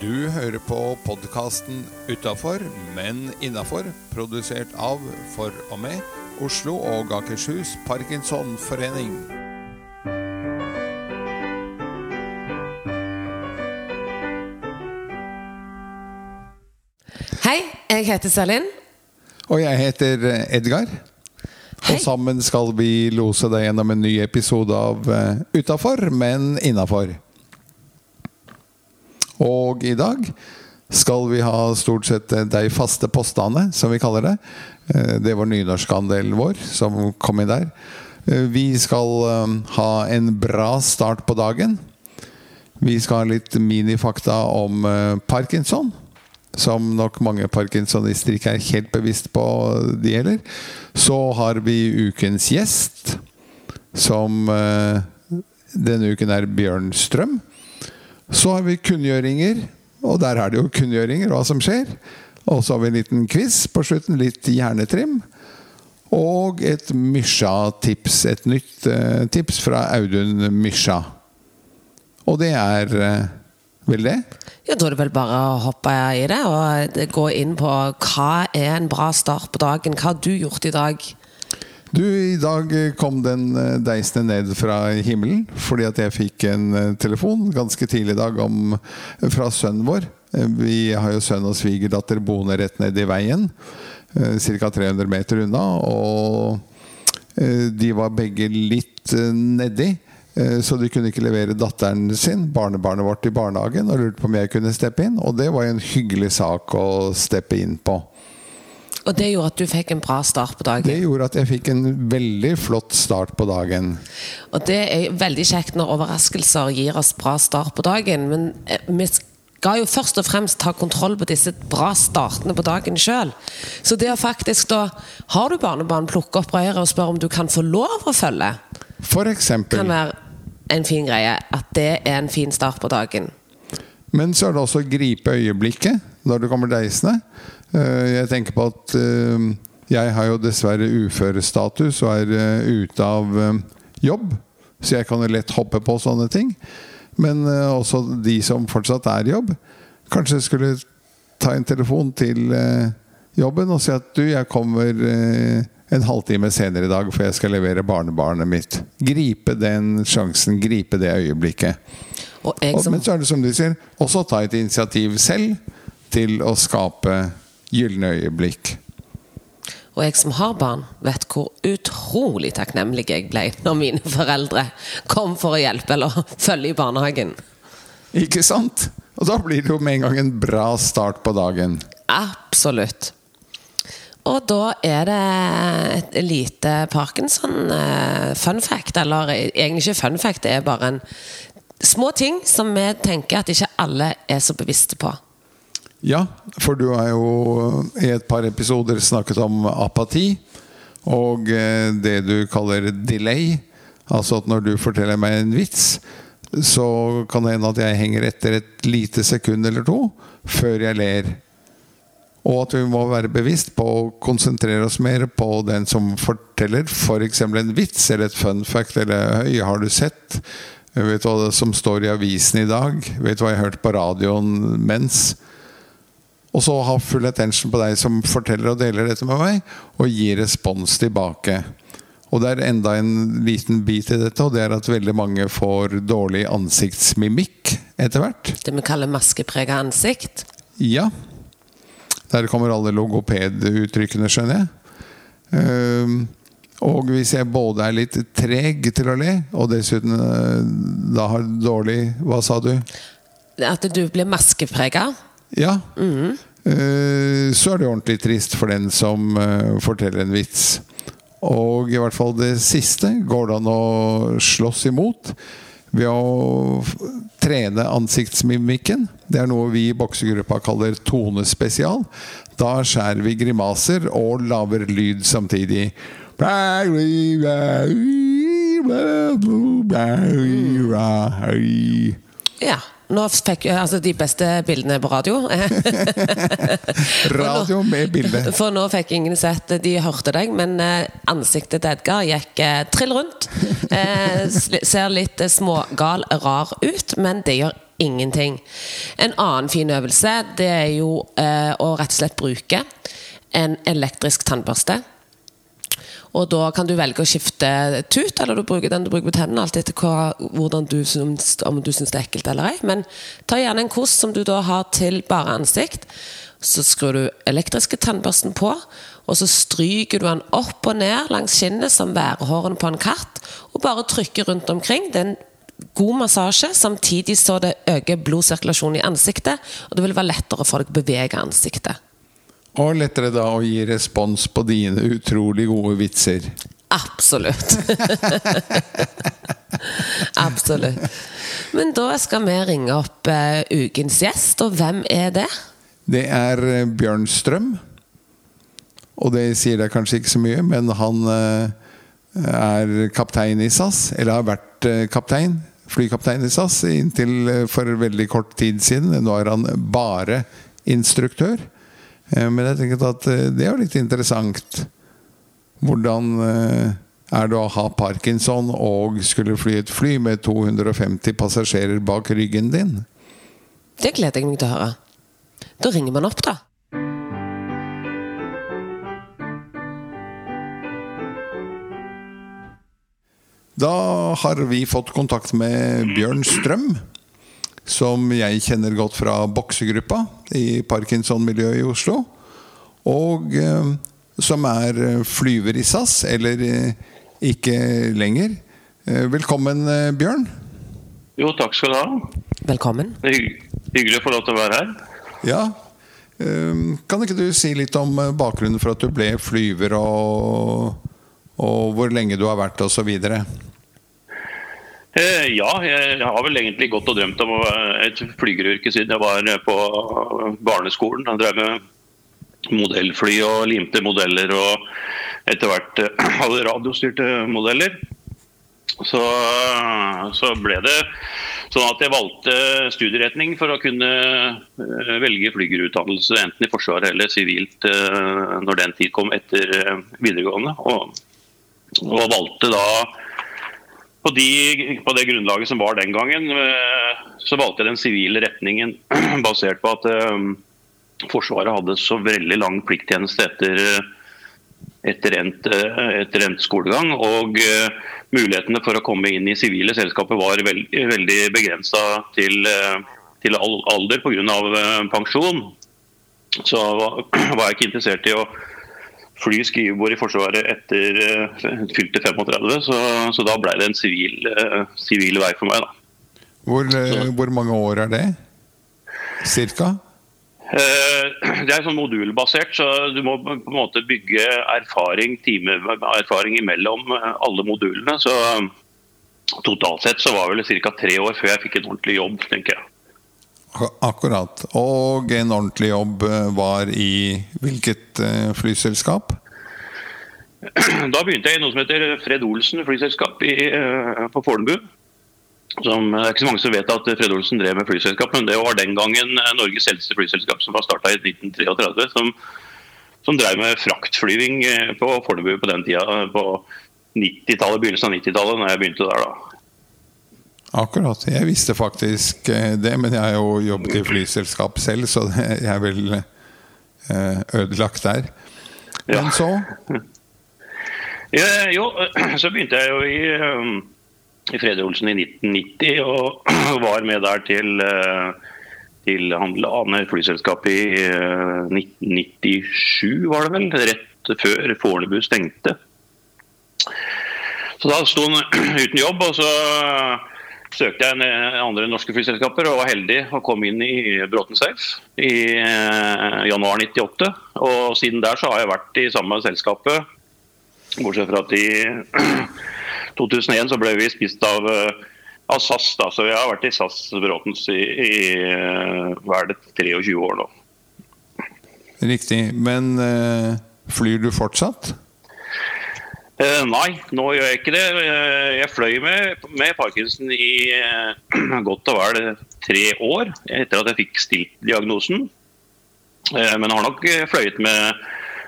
Du hører på podkasten 'Utafor, men innafor', produsert av, for og med, Oslo og Akershus Parkinsonforening. Hei, jeg heter Selin. Og jeg heter Edgar. Hei. Og sammen skal vi lose deg gjennom en ny episode av uh, 'Utafor, men innafor'. Og i dag skal vi ha stort sett eh, de faste postene, som vi kaller det. Eh, Det var nynorskandelen vår som kom inn der. Eh, Vi skal ha en bra start på dagen. Vi skal ha litt minifakta om parkinson. Som nok mange parkinsonister ikke er helt bevisst på de gjelder. Så har vi ukens gjest, som denne uken er Bjørn Strøm. Så har vi kunngjøringer, og der er det jo kunngjøringer, hva som skjer. Og så har vi en liten quiz på slutten, litt hjernetrim. Og et Mysja-tips. Et nytt uh, tips fra Audun Mysja. Og det er uh, vel det? Ja, Da er det vel bare å hoppe i det og gå inn på hva er en bra start på dagen. Hva har du gjort i dag? Du, i dag kom den eh, deisende ned fra himmelen fordi at jeg fikk en eh, telefon ganske tidlig i dag om, fra sønnen vår. Eh, Vi har jo sønn og svigerdatter boende rett ned i veien, ca. 300 meter unna. Og eh, de var begge litt eh, nedi. eh, Så de kunne ikke levere datteren sin, barnebarnet vårt, i barnehagen. Og lurte på om jeg kunne steppe inn. Og det var jo en hyggelig sak å steppe inn på. Og det gjorde at du fikk en bra start på dagen. Det gjorde at jeg fikk en veldig flott start på dagen. Og det er veldig kjekt når overraskelser gir oss bra start på dagen. Men eh, vi skal jo først og fremst ta kontroll på disse bra startene på dagen sjøl. Så det å faktisk da Har du barnebarn, plukke opp røret og spørre om du kan få lov å følge, For eksempel. kan være en fin greie. At det er en fin start på dagen. Men så er det også å gripe øyeblikket når det kommer deisende. Eh, Jeg tenker på at eh, jeg har jo dessverre uførestatus og er eh, ute av jobb. Så jeg kan jo lett hoppe på sånne ting. Men også de som fortsatt er i jobb, kanskje skulle ta en telefon til jobben og si at du, jeg kommer en halvtime senere i dag, for jeg skal levere barnebarnet mitt. Gripe den sjansen, gripe det øyeblikket. Og, som men så er det som du sier, også ta et initiativ selv til å skape gylne øyeblikk. Og jeg som har barn, vet hvor utrolig takknemlig jeg ble når mine foreldre kom for å hjelpe eller følge i barnehagen. Ikke sant? Og da blir det jo med en gang en bra start på dagen. Absolutt. Og da er det et lite Parkinson-fun fact. Eller egentlig ikke fun fact, det er bare en små ting som vi tenker at ikke alle er så bevisste på. Ja, for du har jo i et par episoder snakket om apati. Og eh, det du kaller delay. Altså at når du forteller meg en vits, så kan det hende at jeg henger etter et lite sekund eller to før jeg ler. Og at vi må være bevisst på å konsentrere oss mer på den som forteller f.eks. For en vits eller et fun fact eller Høy, har du sett? Vet du hva som står i avisen i dag? Vet du hva jeg hørte på radioen mens? Og så ha full attention på deg som forteller og deler dette med meg, og gi respons tilbake. Og det er enda en liten bit i dette, og det er at veldig mange får dårlig ansiktsmimikk etter hvert. Det vi kaller maskeprega ansikt. Ja. Der kommer alle logopeduttrykkene, skjønner jeg. Ehm, og hvis jeg både er litt treg til å le, og dessuten eh, da har dårlig Hva sa du? At du blir maskeprega. Ja. Mm. så er det ordentlig trist for den som eh, forteller en vits. Og i hvert fall det siste går det an å slåss imot ved å trene ansiktsmimikken. Det er noe vi i boksegruppa kaller tonespesial. Da skjærer vi grimaser og lager lyd samtidig. Ja. Nå fikk jeg altså de beste bildene på radio. Radio med bilde. For nå fikk ingen sett De hørte deg, men eh, ansiktet til Edgar gikk eh, trill rundt. Eh, ser litt eh, smågal, rar ut, men det gjør ingenting. En annen fin øvelse det er jo eh, å rett og slett bruke en elektrisk tannbørste. Og da kan du velge å skifte tut, eller du bruker den du bruker på tennene. Alt etter hva, du synes, om du syns det er ekkelt eller ei. Men ta gjerne en kost som du da har til bare ansikt. Så skrur du elektriske tannbørsten på, og så stryker du den opp og ned langs skinnet som værhårene på en katt. Og bare trykker rundt omkring. Det er en god massasje, samtidig så det øker blodsirkulasjonen i ansiktet. Og det vil være lettere for deg å bevege ansiktet. Og lettere da å gi respons på dine utrolig gode vitser. Absolutt. Absolutt. Men da skal vi ringe opp uh, ukens gjest, og hvem er det? Det er uh, Bjørn Strøm. Og det sier deg kanskje ikke så mye, men han uh, er kaptein i SAS. Eller har vært kaptein. Flykaptein i SAS inntil for veldig kort tid siden. Nå er han bare instruktør. Eh, men jeg tenker at eh, det er jo litt interessant. Hvordan eh, er det å ha parkinson og skulle fly et fly med 250 passasjerer bak ryggen din? Det gleder jeg meg til å høre. Da ringer man opp, da. Da har vi fått kontakt med Bjørn Strøm som jeg kjenner godt fra boksegruppa i Parkinson-miljøet i Oslo. Og eh, som er eh, flyver i SAS, eller eh, ikke lenger. Eh, velkommen, Bjørn. Jo, takk skal du ha. Velkommen. Er hyggelig å få lov til å være her. Ja. Kan ikke du si litt om bakgrunnen for at du ble flyver, og, og hvor lenge du har vært, osv.? Eh, ja, jeg har vel egentlig gått og drømt om et flygeryrke siden jeg var på barneskolen. Jeg drev med modellfly og limte modeller og etter hvert eh, hadde radiostyrte modeller. Så, så, ble det sånn at jeg valgte studieretning for å kunne eh, velge flygerutdannelse enten i Forsvaret eller sivilt når den tid kom etter videregående. Og, og valgte da på, de, på, det grunnlaget som var den gangen, eh, så valgte jeg den sivile retningen basert på at um, Forsvaret hadde så veldig lang plikttjeneste etter, endt, etter endt skolegang. Og mulighetene for å komme inn i sivile selskaper var veld, veldig begrensa til, uh, til alder pga. Pensjon. Så var jeg ikke interessert i å fly skrivebord i Forsvaret etter uh, fylte 35, så, så da ble det en sivil, uh, vei for meg. da. Hvor, uh, hvor, mange år er det? Cirka? det er sånn modulbasert, så du må på en måte bygge erfaring, timeerfaring imellom alle modulene. Så totalt sett så var det vel ca. tre år før jeg fikk en ordentlig jobb, tenker jeg. Akkurat. Og en ordentlig jobb eh, var i hvilket eh, flyselskap? Da begynte jeg i noe som heter Fred Olsen flyselskap i, eh, på Fornebu. Som, det er ikke så mange som vet at Fred Olsen drev med flyselskap, men det var den gangen Norges eldste flyselskap, som var starta i 1933. Som, som drev med fraktflyving på Fornebu på den tida, på 90-tallet, begynnelsen av 90-tallet, når jeg begynte der. da. Akkurat. Jeg visste faktisk eh, det, men jeg har jo jobbet i flyselskap selv, så jeg er vel eh, ødelagt der. Men så? Ja, jo, så begynte jeg jo i, um, i Frede Olsen i 1990 og var med der til, Til Ane flyselskap i 1997, var det vel. Rett før Fornebu stengte. Så da sto han uten jobb, og så søkte jeg eh, andre norske flyselskaper og var heldig å komme inn i Bråten Safe i eh, januar 98. Og siden der så har jeg vært i samme selskapet, bortsett fra at i 2001 så ble vi spist av, eh, av SAS. da, Så jeg har vært i SAS Bråtens i, i hva det, 23 år nå. Riktig. Men flyr du fortsatt? Uh, nei, nå gjør jeg ikke det. Uh, jeg fløy med, med Parkinson i uh, godt og vel tre år etter at jeg fikk stilt diagnosen. men har nok fløyet med,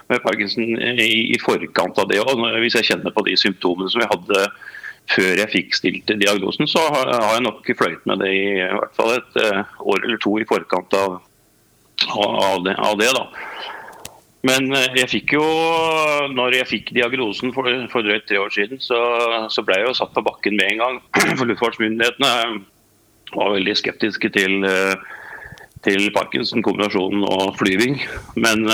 med Parkinson i, i, forkant av det òg, hvis jeg kjenner på de symptomene som jeg hadde før jeg fikk stilt diagnosen, så har jeg nok fløyet med det i, i hvert fall et år eller to i forkant av, av, det, av det, da. Men jeg fikk jo, når jeg fikk diagnosen for, for drøyt tre år siden, så, så, ble jeg jo satt på bakken med en gang. For luftfartsmyndighetene var veldig skeptiske til, til Parkinson-kombinasjonen og flyving. Men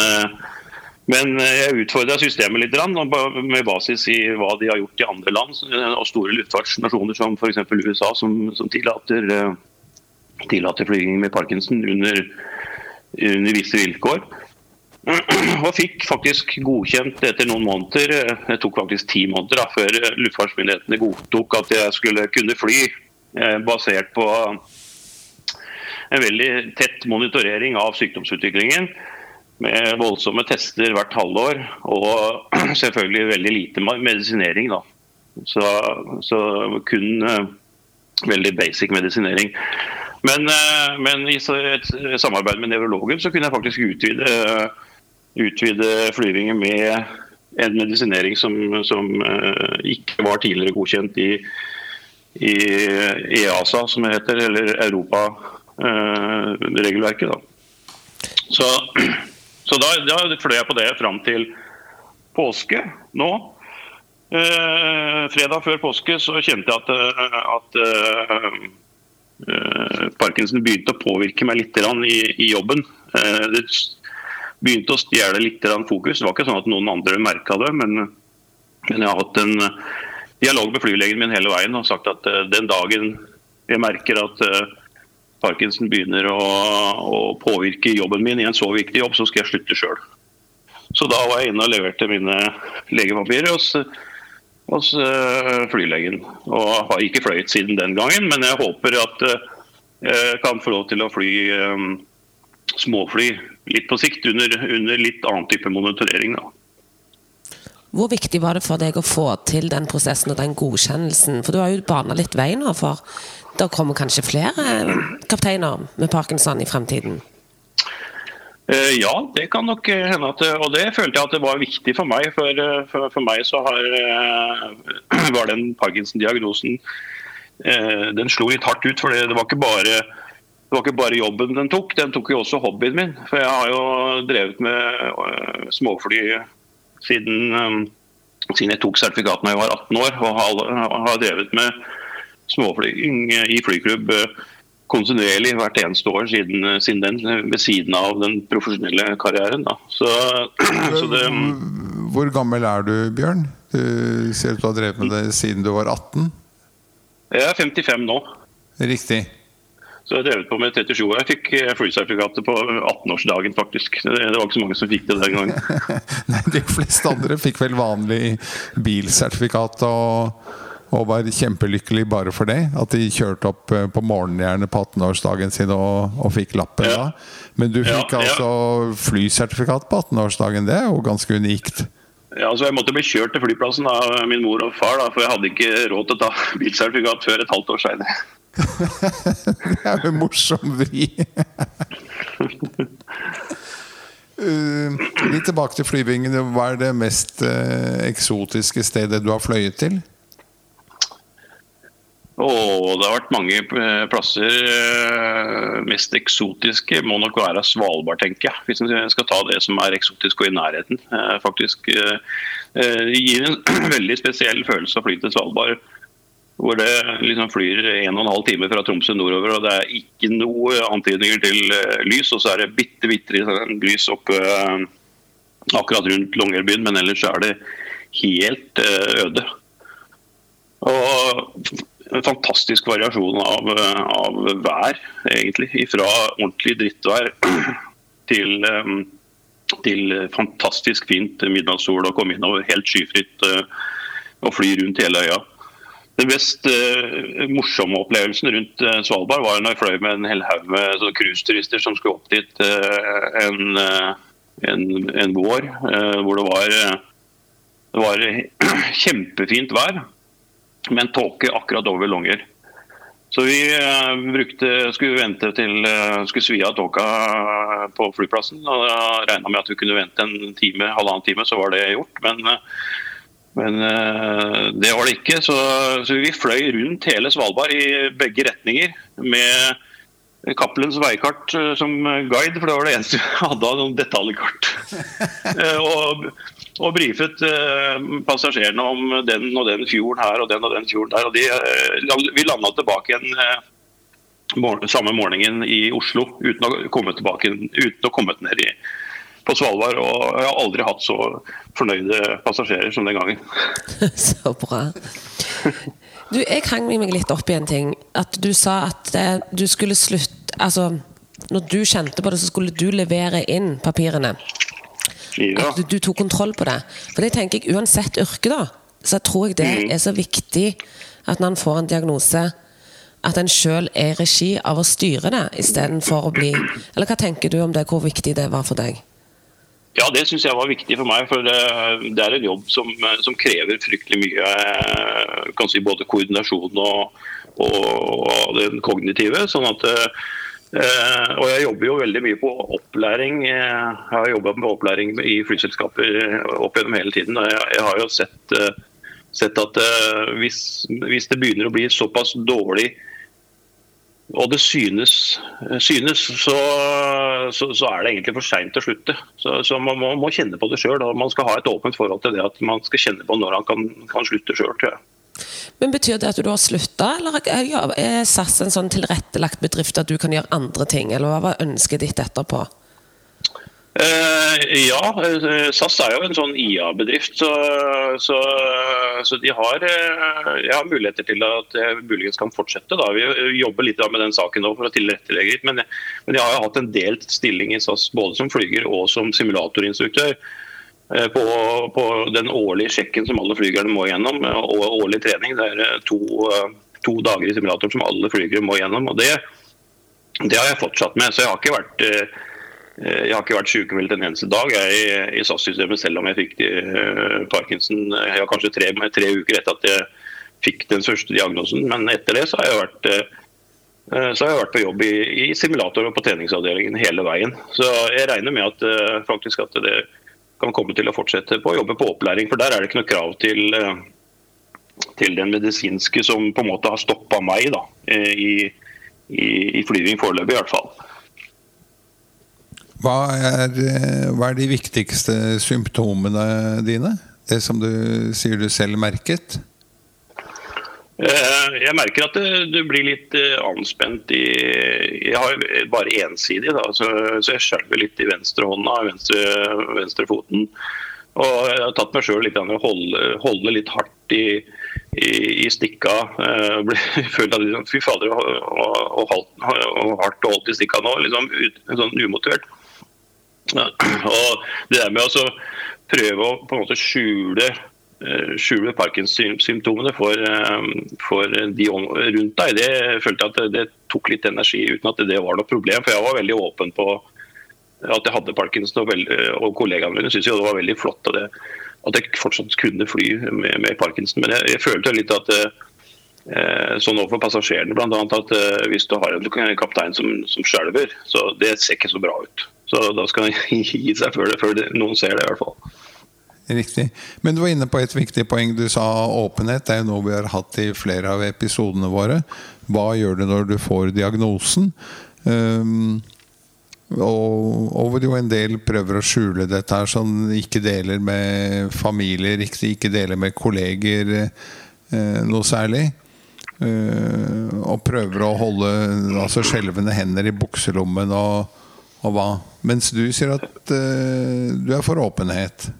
men eh, jeg utfordra systemet litt med basis i hva de har gjort i andre land og store luftfartsnasjoner som f.eks. USA, som, som tillater, eh, tillater, flyging med Parkinson under, under visse vilkår. Og fikk faktisk godkjent etter noen måneder, eh, det tok faktisk ti måneder da, før luftfartsmyndighetene godtok at jeg skulle kunne fly basert på en veldig tett monitorering av sykdomsutviklingen med voldsomme tester hvert halvår. Og selvfølgelig veldig lite medisinering, da. Så, så kun veldig basic medisinering. Men, men, i et samarbeid med nevrologen så kunne jeg faktisk utvide, utvide flyvingen med en medisinering som, som ikke var tidligere godkjent i, i EASA, som det heter, eller Europa-regelverket. Så så da, da fløy jeg på det fram til påske nå. Eh, fredag før påske så kjente jeg at, eh, at eh, Parkinson begynte å påvirke meg litt i, i jobben. Eh, det begynte å stjele litt fokus. Det var ikke sånn at noen andre merka det, men, men, jeg har hatt en dialog med flylegen min hele veien og sagt at eh, den dagen jeg merker at eh, Parkinson begynner å, å, påvirke jobben min i en så viktig jobb, så skal jeg slutte sjøl. Så da var jeg inne og leverte mine legepapirer hos, hos flylegen. Og har ikke fløyet siden den gangen, men jeg håper at jeg kan få lov til å fly småfly litt på sikt, under, under litt annen type monitorering. da. Hvor viktig var det for deg å få til den prosessen og den godkjennelsen? For du har jo bana litt vei nå for det kommer kanskje flere kapteiner med parkinson i fremtiden? Eh, ja, det kan nok hende. at Og det følte jeg at det var viktig for meg. For, eh, for, for meg så har, eh, var den Parkinson-diagnosen Den slo litt hardt ut. For det, var ikke bare, det var ikke bare jobben den tok, den tok jo også hobbyen min. For jeg har jo drevet med småfly siden, siden jeg tok sertifikat da jeg var 18 år. Og har, har drevet med småflyging i flyklubb eh, kontinuerlig hvert eneste år siden, siden, den, ved siden av den profesjonelle karrieren. Så, så det, Hvor gammel er du, Bjørn? Du ser ut til å ha drevet med det siden du var 18? Jeg er 55 nå. Riktig. Så jeg drev på med 37 år. Jeg fikk flysertifikatet på 18-årsdagen, faktisk. Det var ikke så mange som fikk det den gangen. Nei, De fleste andre fikk vel vanlig bilsertifikat og og var kjempelykkelig bare for det. At de kjørte opp eh, på morgenen gjerne på 18-årsdagen sin og, og, fikk lappen ja. da. Men du fikk ja, ja. altså flysertifikat på 18-årsdagen. Det er jo ganske unikt. Ja, altså Jeg måtte bli kjørt til flyplassen av min mor og far, da, for jeg hadde ikke råd til å ta bilsertifikat før et halvt år seinere. det er jo en morsom vri. uh, litt tilbake til flyvingen. Hva er det mest uh, eksotiske stedet du har fløyet til? Oh, det har vært mange eh, plasser. Uh, mest eksotiske må nok være Svalbard, tenker jeg. Hvis en skal ta det som er eksotisk og i nærheten. Faktisk Det gir en veldig spesiell følelse å fly til Svalbard. Hvor det liksom flyr en og en halv time fra Tromsø nordover, og det er ikke noe antydninger til lys. Og så er det bitte, bitte lys oppe akkurat rundt Longyearbyen, men ellers er det helt øde. Og en fantastisk variasjon av, av, vær, egentlig. Fra ordentlig drittvær til, til fantastisk fint midnattssol og komme innover helt skyfritt eh, og fly rundt hele øya. Den mest uh, morsomme opplevelsen rundt uh, Svalbard var når jeg fløy med en hel haug med cruiseturister som skulle opp dit uh, en, en, en, vår, hvor det var, det var kjempefint vær med en tåke akkurat over Longyear. Så vi brukte, skulle vente til skulle svi av tåka på flyplassen. og Regna med at vi kunne vente en time, halvannen time, så var det gjort. Men Men det var det ikke. Så, så, vi fløy rundt hele Svalbard i begge retninger med Cappelens veikart som guide, for det var det eneste vi hadde av noen detaljkart. og, og brifet passasjerene om den og den fjorden her og den og den fjorden der. Og de, vi landa tilbake igjen samme morgenen i Oslo uten å komme tilbake uten å komme ned i, på Svalbard. Og jeg har aldri hatt så fornøyde passasjerer som den gangen. så bra. Du, jeg hang meg litt opp i en ting. At du sa at eh, du skulle slutte Altså, når du kjente på det, så skulle du levere inn papirene. Ja. At du, du, tok kontroll på det. For det tenker jeg uansett yrke, da. Så tror jeg det mm. er så viktig at når en får en diagnose at en sjøl er i regi av å styre det, istedenfor å bli Eller hva tenker du om det, hvor viktig det var for deg? Ja, det syns jeg var viktig for meg. For det, det er en jobb som, som, krever fryktelig mye eh, kan si både koordinasjon og, og, og den kognitive. sånn at eh, og jeg jobber jo veldig mye på opplæring. Jeg har jobba med opplæring i flyselskaper opp gjennom hele tiden. Jeg, jeg har jo sett, sett at hvis, hvis, det begynner å bli såpass dårlig og det synes, synes så, så, så, er det egentlig for seint å slutte. Så, så man må, må, kjenne på det sjøl. Man skal ha et åpent forhold til det at man skal kjenne på når han kan, kan slutte sjøl, tror jeg. Men Betyr det at du har slutta, eller er SAS en sånn tilrettelagt bedrift at du kan gjøre andre ting? Eller hva var ønsket ditt etterpå? Uh, ja, eh, SAS er jo en sånn IA-bedrift, så, så, så, de har, uh, har, muligheter til at jeg muligens kan fortsette. Da. Vi jobber litt med den saken nå for å tilrettelegge litt, men, men jeg har jo hatt en delt stilling i SAS både som flyger og som simulatorinstruktør. På, på, den årlige sjekken som alle flygerne må gjennom, og årlig trening. Det er to, to dager i simulator som alle flygere må gjennom. og det, det har jeg fortsatt med, så jeg har ikke vært Eh, jeg har ikke vært sykemeldt en eneste dag jeg, i SAS-systemet, selv om jeg fikk uh, parkinson jeg har kanskje tre, tre, uker etter at jeg fikk den første diagnosen. Men etter det så har jeg vært, uh, har jeg vært på jobb i, i, simulator og på treningsavdelingen hele veien. Så jeg regner med at, uh, faktisk at det kan komme til å fortsette på å jobbe på opplæring. For der er det ikke noe krav til, til den medisinske som på en måte har stoppa meg da, i, i, i flyving foreløpig, i hvert fall. Hva er, eh, hva er, de viktigste symptomene dine? Det som du sier du selv merket? Eh, jeg merker at du blir litt eh, anspent i Jeg har bare ensidig, da, så, jeg skjelver litt i venstrehånda, venstre, venstrefoten. Og jeg har tatt meg sjøl litt å holde, litt hardt i, i, i stikka. Føler at liksom, Fy fader, og, og, og, hardt og holdt i stikka nå. Liksom, sånn umotivert. Og det der med å prøve å på en måte skjule eh, skjule Parkinson-symptomene for, eh, for, de rundt deg, det følte jeg at det, tok litt energi uten at det var noe problem. For jeg var veldig åpen på at jeg hadde Parkinson, og, og kollegaene mine syntes det var veldig flott at jeg, at jeg fortsatt kunne fly med, med Parkinson. Men jeg, jeg, følte litt at eh, sånn overfor passasjerene bl.a. at hvis du har en kaptein som, som skjelver, så det ser ikke så bra ut. Så da skal han gi seg før, det, før det, noen ser det, i hvert fall. Riktig. Men du var inne på et viktig poeng. Du sa åpenhet. Det er jo noe vi har hatt i flere av episodene våre. Hva gjør du når du får diagnosen? Um, og, og hvor jo en del prøver å skjule dette her, sånn ikke deler med familier, ikke, ikke deler med kolleger eh, noe særlig. Uh, og prøver å holde altså skjelvende hender i bukselommen og og hva? Mens du sier at uh, du er for åpenhet.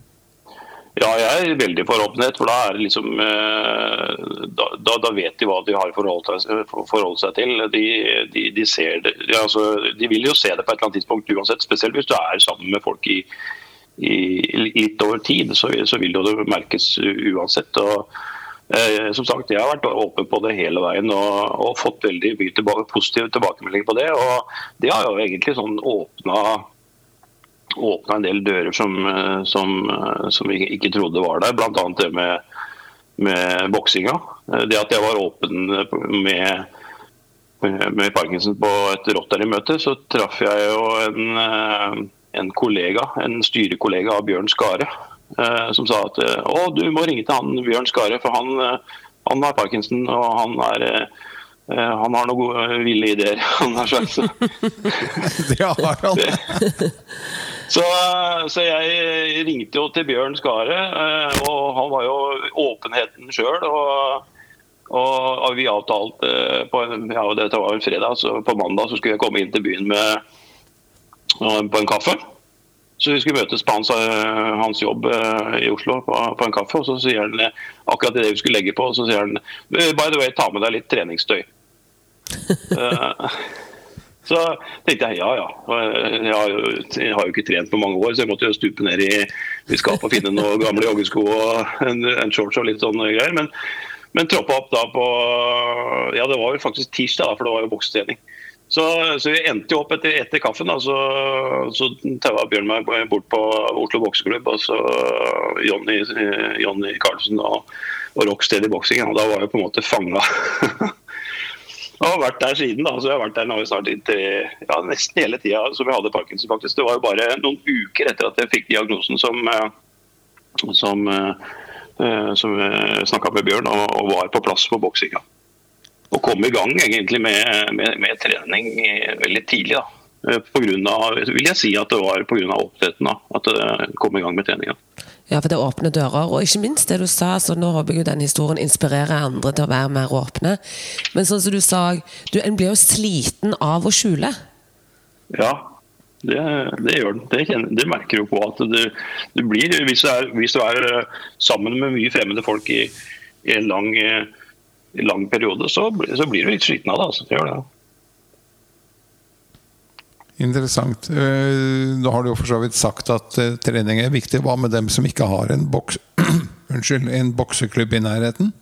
Ja, jeg er veldig for åpenhet. For da, er det liksom, uh, da, da, da, vet de hva de har forholdt seg, forholdt seg til. De, de, de, det, altså, de, vil jo se det på et eller annet tidspunkt uansett. Spesielt hvis du er sammen med folk i, i litt over tid, så, så vil det jo merkes uansett. og Eh, som sagt, Jeg har vært åpen på det hele veien og, og fått veldig mye tilbake, positive tilbakemeldinger på det. og Det har jo egentlig sånn åpna en del dører som, eh, som, eh, som, vi ikke trodde var der. Bl.a. det med, med boksinga. Det at jeg var åpen med, med Parkinson på et Rotary-møte, så traff jeg jo en, en kollega, en styrekollega av Bjørn Skare. Eh, som sa at eh, å, du må ringe til han Bjørn Skare, for han, eh, han har parkinson og han, er, han har noen gode, ville ideer. Han har sagt, så. Det har han. Så, så jeg ringte jo til Bjørn Skare, og han var jo åpenheten sjøl. Og, og, vi avtalte på ja, dette var en fredag, så på mandag så skulle jeg komme inn til byen med, på en kaffe. Så vi skulle møtes på hans, eh, hans jobb eh, i Oslo på, på en kaffe. Og så sier han eh, akkurat det vi skulle legge på, og så sier han by the way, ta med deg litt treningstøy. Så tenkte jeg ja ja. Jeg har, jo, jeg har jo ikke trent på mange år, så jeg måtte jo stupe ned i, i skapet og finne noen gamle joggesko og en, en shorts og litt sånne greier. Men, men troppa opp da på Ja, det var jo faktisk tirsdag, da, for det var jo bokstrening. Så, så vi endte jo opp etter, etter kaffen. Da, så så taua Bjørn meg bort på Oslo bokseklubb. Og så Jonny, Jonny Carlsen og, og Rockstead i boksing. Og da var jeg på en måte fanga. Jeg har vært der siden, da. så jeg har vært der nå snart inntil ja, nesten hele tida som jeg hadde parkinson. faktisk. Det var jo bare noen uker etter at jeg fikk diagnosen som, som, som, eh, som snakka med Bjørn og, og var på plass på boksinga. Og kom i gang egentlig med, med, med trening veldig tidlig. da. Eh, På grunn av, vil jeg si at det var pga. oppdretten at det kom i gang med treninga. Ja, for det åpner dører. Og ikke minst det du sa, så nå håper jeg jo den historien inspirerer andre til å være mer åpne. Men sånn som du sa, du, en blir jo sliten av å skjule. Ja, det, det gjør den. Det, kjenner, det merker du på at det, det blir hvis du, er, hvis du er eh, sammen med mye fremmede folk i, i en lang, eh, i lang periode, så, så blir du litt sliten av det. Altså. Det gjør det. Interessant. Eh, Nå har du jo for så vidt sagt at eh, trening er viktig. Hva med dem som ikke har en, boks Unnskyld, en bokseklubb i nærheten?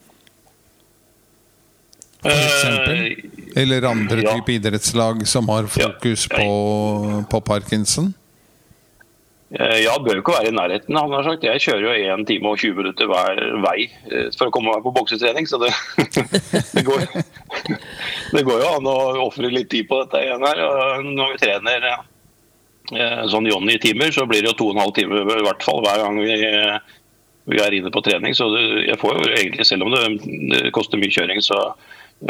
For eksempel? Eh, Eller andre ja. type idrettslag som har fokus Ja. på, på parkinson? Eh, Ja, bør ikke være i nærheten. Han har sagt. Jeg kjører jo 1 time og 20 minutter hver vei eh, for å komme meg på boksetrening, så det, det, går, det går jo an å ofre litt tid på dette igjen her. Og når vi trener eh, sånn Johnny-timer, så blir det jo 2 12 timer i hvert fall hver gang vi, vi er inne på trening. Så jeg får jo egentlig, selv om det, det koster mye kjøring, så,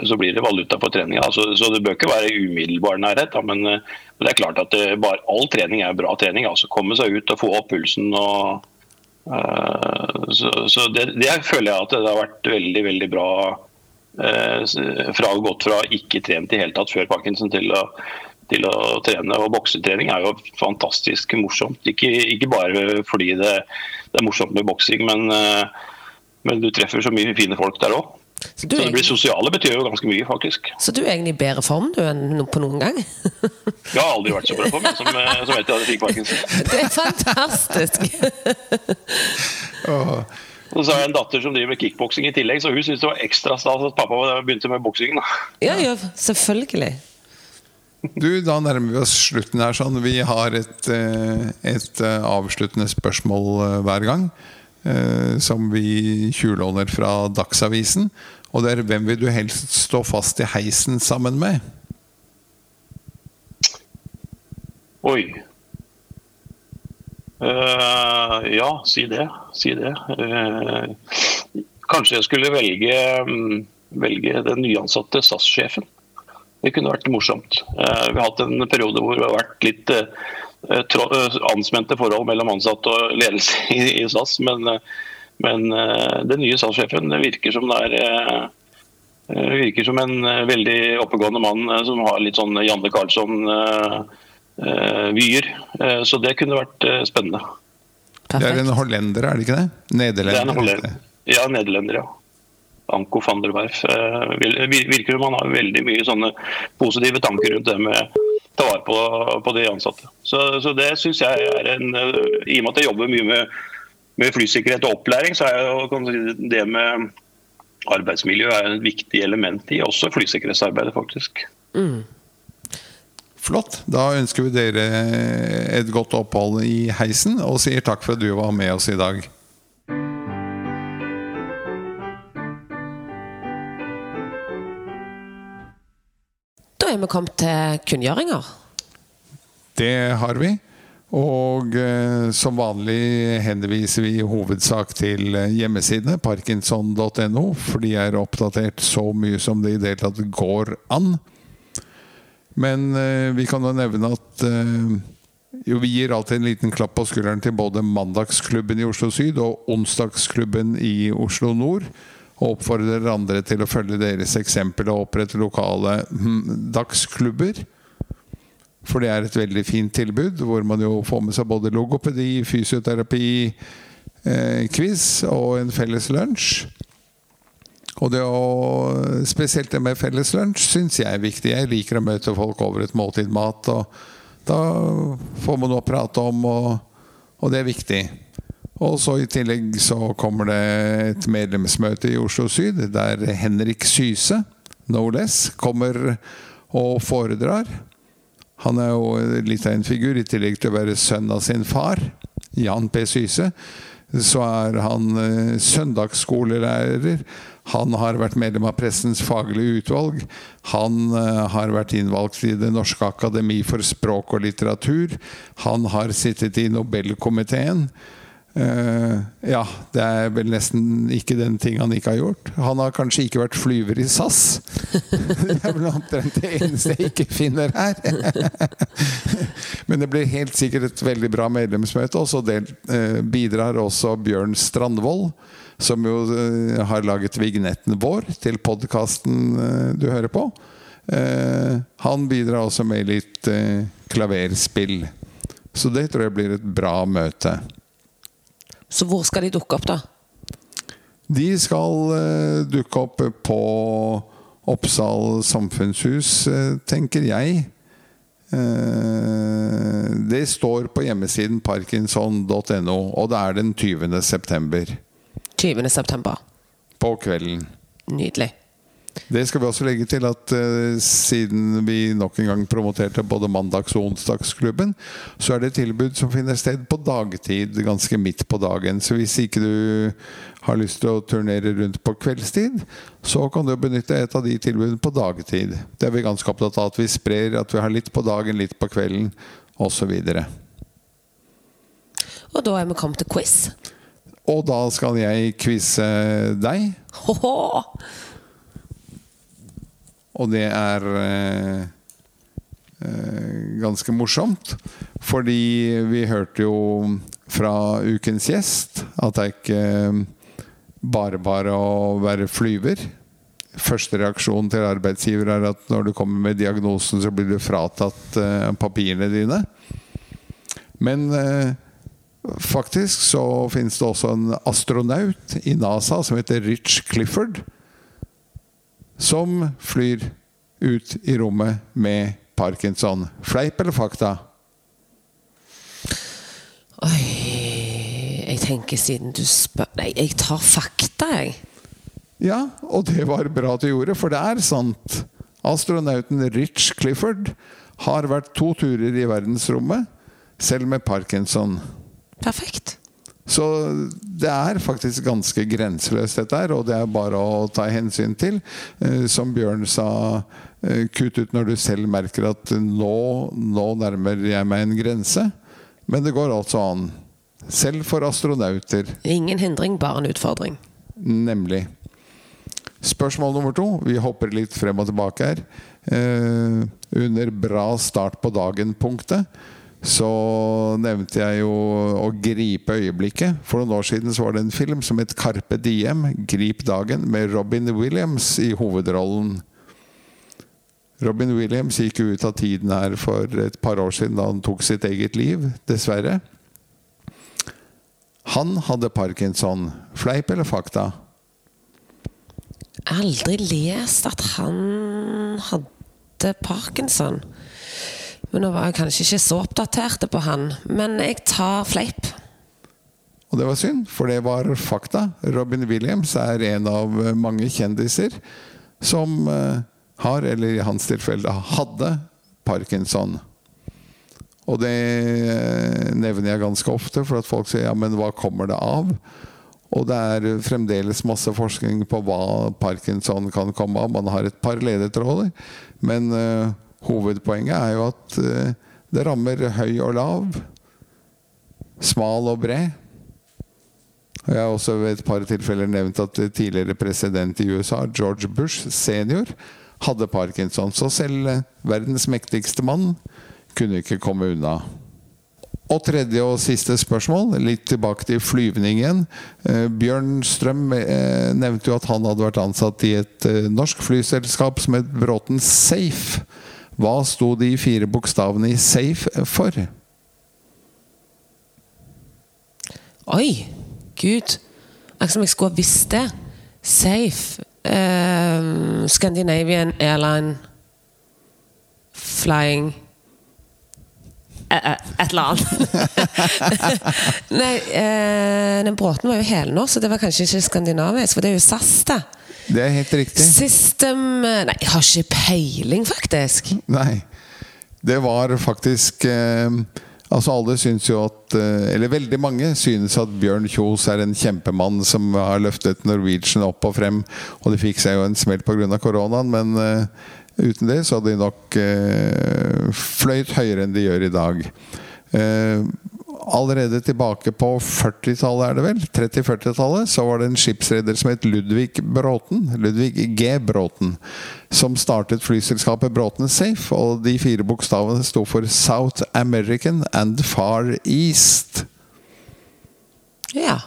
så blir det valuta på treninga. Så, så det bør ikke være umiddelbar nærhet. Da, men, eh, men det er klart at det, bare, all trening er bra trening. altså Komme seg ut og få opp pulsen. og uh, Så, så det, det føler jeg at det har vært veldig, veldig bra. Uh, fra Gått fra ikke trent i hele tatt før Parkinson til å, til å trene. Og boksetrening er jo fantastisk morsomt. Ikke, ikke bare fordi det, det er morsomt med boksing, men, eh, men du treffer så mye fine folk der òg. Så du, Så det blir sosiale betyr jo ganske mye, faktisk. så du er egentlig i bedre form du enn på noen gang? Jeg har aldri vært så bra form som, eh, som etter at jeg fikk parkinson. Det er fantastisk! Og, Og så har jeg en datter som driver med kickboksing i tillegg, så hun syntes det var ekstra stas at pappa begynte med boksing. Ja, ja, selvfølgelig. du, da nærmer vi oss slutten her. Sånn. Vi har et, eh, et eh, avsluttende spørsmål eh, hver gang. Som vi tjuvlåner fra Dagsavisen. Og det er hvem vil du helst stå fast i heisen sammen med? Oi. Uh, ja, si det. Si det. Uh, kanskje jeg skulle velge, um, velge den nyansatte SAS-sjefen. Det kunne vært morsomt. Uh, vi har hatt en periode hvor det har vært litt anspente forhold mellom ansatte og ledelse i, i SAS. Men, men eh, den nye SAS-sjefen virker som det er eh, eh, virker som en veldig oppegående mann som har litt sånn Janne Karlsson-vyer. Så det kunne vært spennende. Det er en hollender, er det ikke det? Det er en Nederlender. hollender. Ja, nederlender, ja. Anko van der Werf. Virker som han har veldig mye sånne positive tanker rundt det med å ta vare på, på de ansatte. Så, så det syns jeg er en I og med at jeg jobber mye med, med flysikkerhet og opplæring, så er jo det med arbeidsmiljø er et viktig element i også flysikkerhetsarbeidet, faktisk. Flott. Da ønsker vi dere et godt opphold i heisen, og sier takk for at du var med oss i dag. Da er vi kommet til kunngjøringer. Det har vi. Og eh, som vanlig henviser vi i hovedsak til eh, hjemmesidene parkinson.no, for de er oppdatert så mye som det i det hele tatt går an. Men eh, vi kan jo nevne at eh, jo, vi gir alltid en liten klapp på skulderen til både Mandagsklubben i Oslo Syd og Onsdagsklubben i Oslo Nord. Og oppfordrer andre til å følge deres eksempel og opprette lokale hm, dagsklubber. For det er et veldig fint tilbud, hvor man jo får med seg både logopedi, fysioterapi, eh, quiz og en felles lunsj. Og det å, spesielt det med felles lunsj syns jeg er viktig. Jeg liker å møte folk over et måltid mat. og Da får man noe å prate om, og, og det er viktig. Og så I tillegg så kommer det et medlemsmøte i Oslo Syd, der Henrik Syse, no less, kommer og foredrar. Han er jo litt av en figur, i tillegg til å være sønn av sin far, Jan P. Syse. Så er han eh, søndagsskolelærer. Han har vært medlem av Pressens faglige utvalg. Han eh, har vært innvalgt i Det norske akademi for språk og litteratur. Han har sittet i Nobelkomiteen. Uh, ja, det er vel nesten ikke den ting han ikke har gjort. Han har kanskje ikke vært flyver i SAS. det er vel omtrent det eneste jeg ikke finner her. Men det blir helt sikkert et veldig bra medlemsmøte. Og så uh, bidrar også Bjørn Strandvold, som jo uh, har laget vignetten vår til podkasten du hører på. han bidrar også med litt klaverspill. Så det tror jeg blir et bra møte. Så hvor skal de dukke opp, da? De skal uh, dukke opp på Oppsal samfunnshus, uh, tenker jeg. Uh, det står på hjemmesiden parkinson.no, og det er den 20. september. 20. september. På kvelden. Nydelig. Det skal vi også legge til at uh, siden vi nok en gang promoterte både mandags- og onsdagsklubben, så er det tilbud som finner sted på dagtid, ganske midt på dagen. Så hvis ikke du har lyst til å turnere rundt på kveldstid, så kan du benytte et av de tilbudene på dagtid. Det er vi ganske opptatt av at vi sprer, at vi har litt på dagen, litt på kvelden osv. Og, og da er vi kommet til quiz. Og da skal jeg quize deg. Ho -ho! Og det er eh, eh, ganske morsomt. Fordi vi hørte jo fra ukens gjest at det er ikke eh, bare bare å være flyver. Første reaksjon til arbeidsgiver er at når du kommer med diagnosen, så blir du fratatt papirene dine. Men faktisk så finnes det også en astronaut i NASA som heter Rich Clifford som flyr ut i rommet med parkinson. Fleip eller fakta? Oi Jeg tenker siden du spør Nei, jeg tar fakta, jeg. Ja, og det var bra at du gjorde, for det er sant. Astronauten Rich Clifford har vært to turer i verdensrommet, selv med parkinson. Perfekt. Så det er faktisk ganske grenseløst, dette her, og det er bare å ta hensyn til. Eh, som Bjørn sa, eh, kutt ut når du selv merker at nå, nå nærmer jeg meg en grense. Men det går altså an. Selv for astronauter. Ingen hindring, bare en utfordring. Nemlig. Spørsmål nummer to. Vi hopper litt frem og tilbake her. Eh, under 'bra start på dagen'-punktet så nevnte jeg jo å gripe øyeblikket. For noen år siden så var det en film som het 'Carpe Diem', 'Grip dagen', med Robin Williams i hovedrollen. Robin Williams gikk ut av tiden her for et par år siden da han tok sitt eget liv, dessverre. Han hadde parkinson. Fleip eller fakta? Aldri lest at han hadde parkinson. Men nå var jeg kanskje ikke så oppdatert på han. Men jeg tar fleip. Og det var synd, for det var fakta. Robin Williams er en av mange kjendiser som eh, har, eller i hans tilfelle hadde, parkinson. Og det eh, nevner jeg ganske ofte, for at folk sier ja, men hva kommer det av? Og det er fremdeles masse forskning på hva parkinson kan komme av. Man har et par ledetråder, men hovedpoenget er jo at uh, det rammer høy og lav. Smal og bred. Jeg har også ved et par tilfeller nevnt at tidligere president i USA, George Bush senior, hadde parkinson. Så selv eh, verdens mektigste mann kunne ikke komme unna. Og tredje og siste spørsmål, litt tilbake til flyvningen. Eh, Bjørn Strøm eh, nevnte jo at han hadde vært ansatt i et eh, norsk flyselskap som het Bråten Safe. Hva sto de fire bokstavene i Safe for? Oi! Gud. Akkurat som jeg skulle ha visst det. Safe. Uh, Scandinavian Airline Flying Eh, eh, Et eller annet. Nei, eh, den Bråten var jo helnorsk, så det var kanskje ikke skandinavisk, for det er jo SAS, det. Det er helt riktig. System eh, Nei, jeg har ikke peiling, faktisk. Nei. Det var faktisk eh, Altså Alle syns jo at eh, Eller veldig mange synes at Bjørn Kjos er en kjempemann som har løftet Norwegian opp og frem. Og de fikk seg jo en smell pga. koronaen, men eh, uten det så hadde de nok eh, fløyt høyere enn de gjør i dag. Eh, allerede tilbake på 40-tallet, er det vel? 30-40-tallet, så var det en skipsreder som het Ludvig Bråten. Ludvig G. Bråten. Som startet flyselskapet Bråten Safe. Og de fire bokstavene sto for South American and Far East. Ja.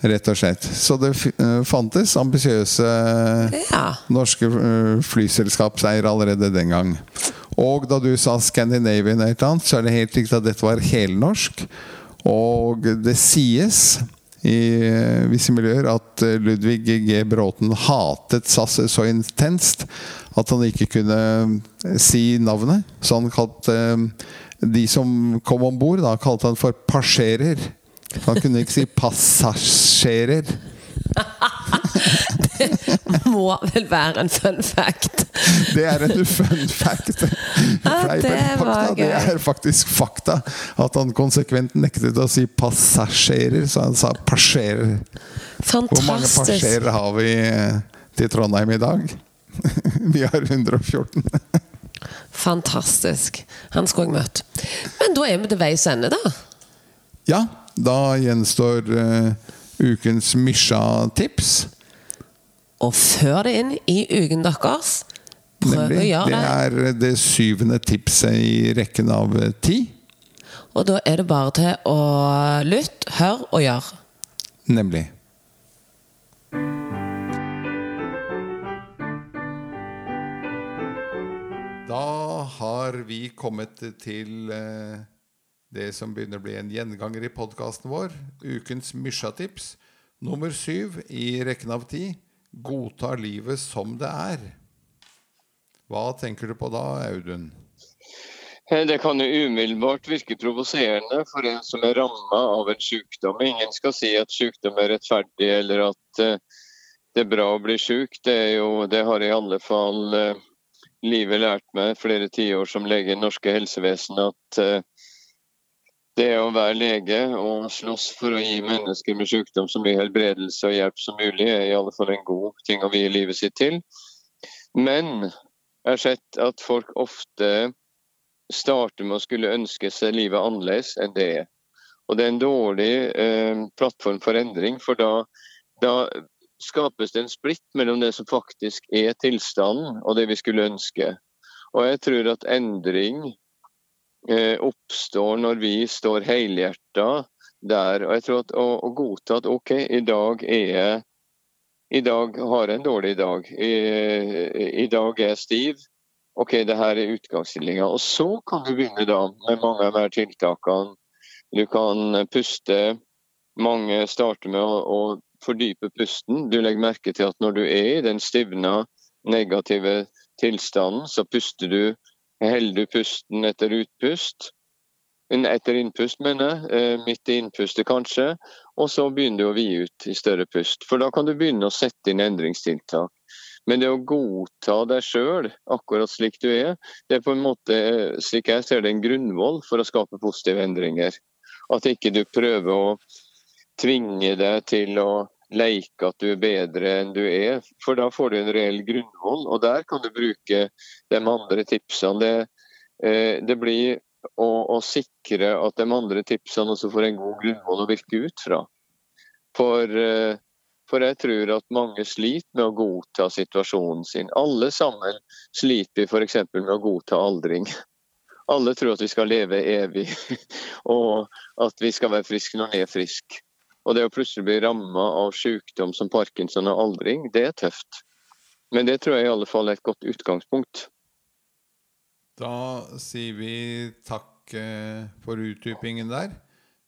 Rett og slett. Så det eh, fantes ambisiøse Ja. norske eh, flyselskapseiere allerede den gang. Og da du sa Scandinavian et eller annet, så er det helt riktig at dette var helnorsk. Og det sies i visse miljøer at eh, Ludvig G. Bråten hatet SAS så intenst at han ikke kunne eh, si navnet. Så han kalte eh, de som kom om bord, kalte han for passerer. Han kunne ikke si passasjerer. Må vel være en fun fact. Det er en fun fact. Fakta, det er faktisk fakta. At han konsekvent nektet å si passasjerer, så han sa passerer. Hvor mange Fantastisk. passerer har vi eh, til Trondheim i dag? Vi har 114. Fantastisk. Han skulle jeg møtt. Men da er vi til veis ende, da. Ja, da gjenstår uh, ukens Mysja-tips. Og før det inn i uken deres. Prøv å gjøre Det det. er det syvende tipset i rekken av eh, ti. Og da er det bare til å lytte, høre og gjøre. Nemlig. Da har vi kommet til eh, det som begynner å bli en gjenganger i podkasten vår. Ukens Mysja-tips. Nummer syv i rekken av ti. Godta livet som det er. Hva tenker du på da, Audun? Eh, Det kan jo umiddelbart virke provoserende for en som er ramma av en sykdom. Ingen skal si at sykdom er rettferdig eller at eh, det er bra å bli syk. Det, jo, det har i alle fall eh, livet lært meg flere tiår som lege i norske helsevesen at det å være lege og slåss for å gi mennesker med sykdom så mye helbredelse og hjelp som mulig, er i alle fall en god ting å vie livet sitt til. Men jeg har sett at folk ofte starter med å skulle ønske seg livet annerledes enn det er. Og det er en dårlig eh, plattform for endring, for da, da skapes det en splitt mellom det som faktisk er tilstanden og det vi skulle ønske. Og jeg tror at endring oppstår når vi står helhjerta der. Og jeg tror at å, å godta at OK, i dag er jeg i dag har jeg en dårlig dag. I, I dag er jeg stiv. OK, det her er utgangsstillinga. Og så kan du begynne da med mange av de tiltakene. Du kan puste. Mange starter med å, å fordype pusten. Du legger merke til at når du er i den stivna, negative tilstanden, så puster du Holder du pusten etter utpust? Etter innpust, mener jeg. Eh, Midt i innpustet, kanskje. Og så begynner du å vie ut i større pust. For da kan du begynne å sette inn endringstiltak. Men det å godta deg sjøl akkurat slik du er, det er på en måte, slik jeg ser det, en grunnvoll for å skape positive endringer. At ikke du prøver å tvinge deg til å leke at du er bedre enn du er, for da får du en reell grunnvoll. Og der kan du bruke de andre tipsene. Det, eh, det blir å, å, sikre at de andre tipsene også får en god grunnvoll å virke ut fra. For, eh, for jeg tror at mange sliter med å godta situasjonen sin. Alle sammen sliter f.eks. med å godta aldring. Alle tror at vi skal leve evig, og at vi skal være friske når vi er friske. Og det å plutselig bli ramma av sykdom som parkinson og aldring, det er tøft. Men det tror jeg i alle fall er et godt utgangspunkt. Da sier vi takk eh, for utdypingen der.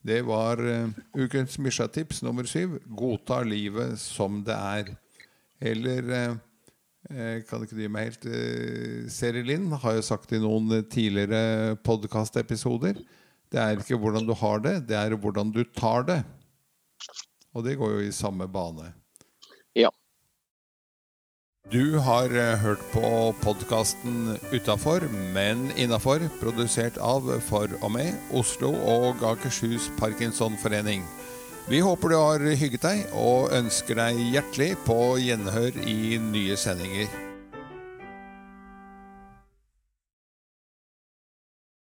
Det var uh, ukens Misha-tips nummer syv. Godta livet som det er. Eller uh, kan ikke dy meg helt Seri Linn har jo sagt i noen tidligere podkastepisoder Det er ikke hvordan du har det, det er hvordan du tar det. Og det går jo i samme bane. Ja. Du har eh, hørt på podkasten Utafor, men innafor, produsert av For og med Oslo og Akershus Parkinsonforening. Vi håper du har hygget deg, og ønsker deg hjertelig på gjenhør i nye sendinger.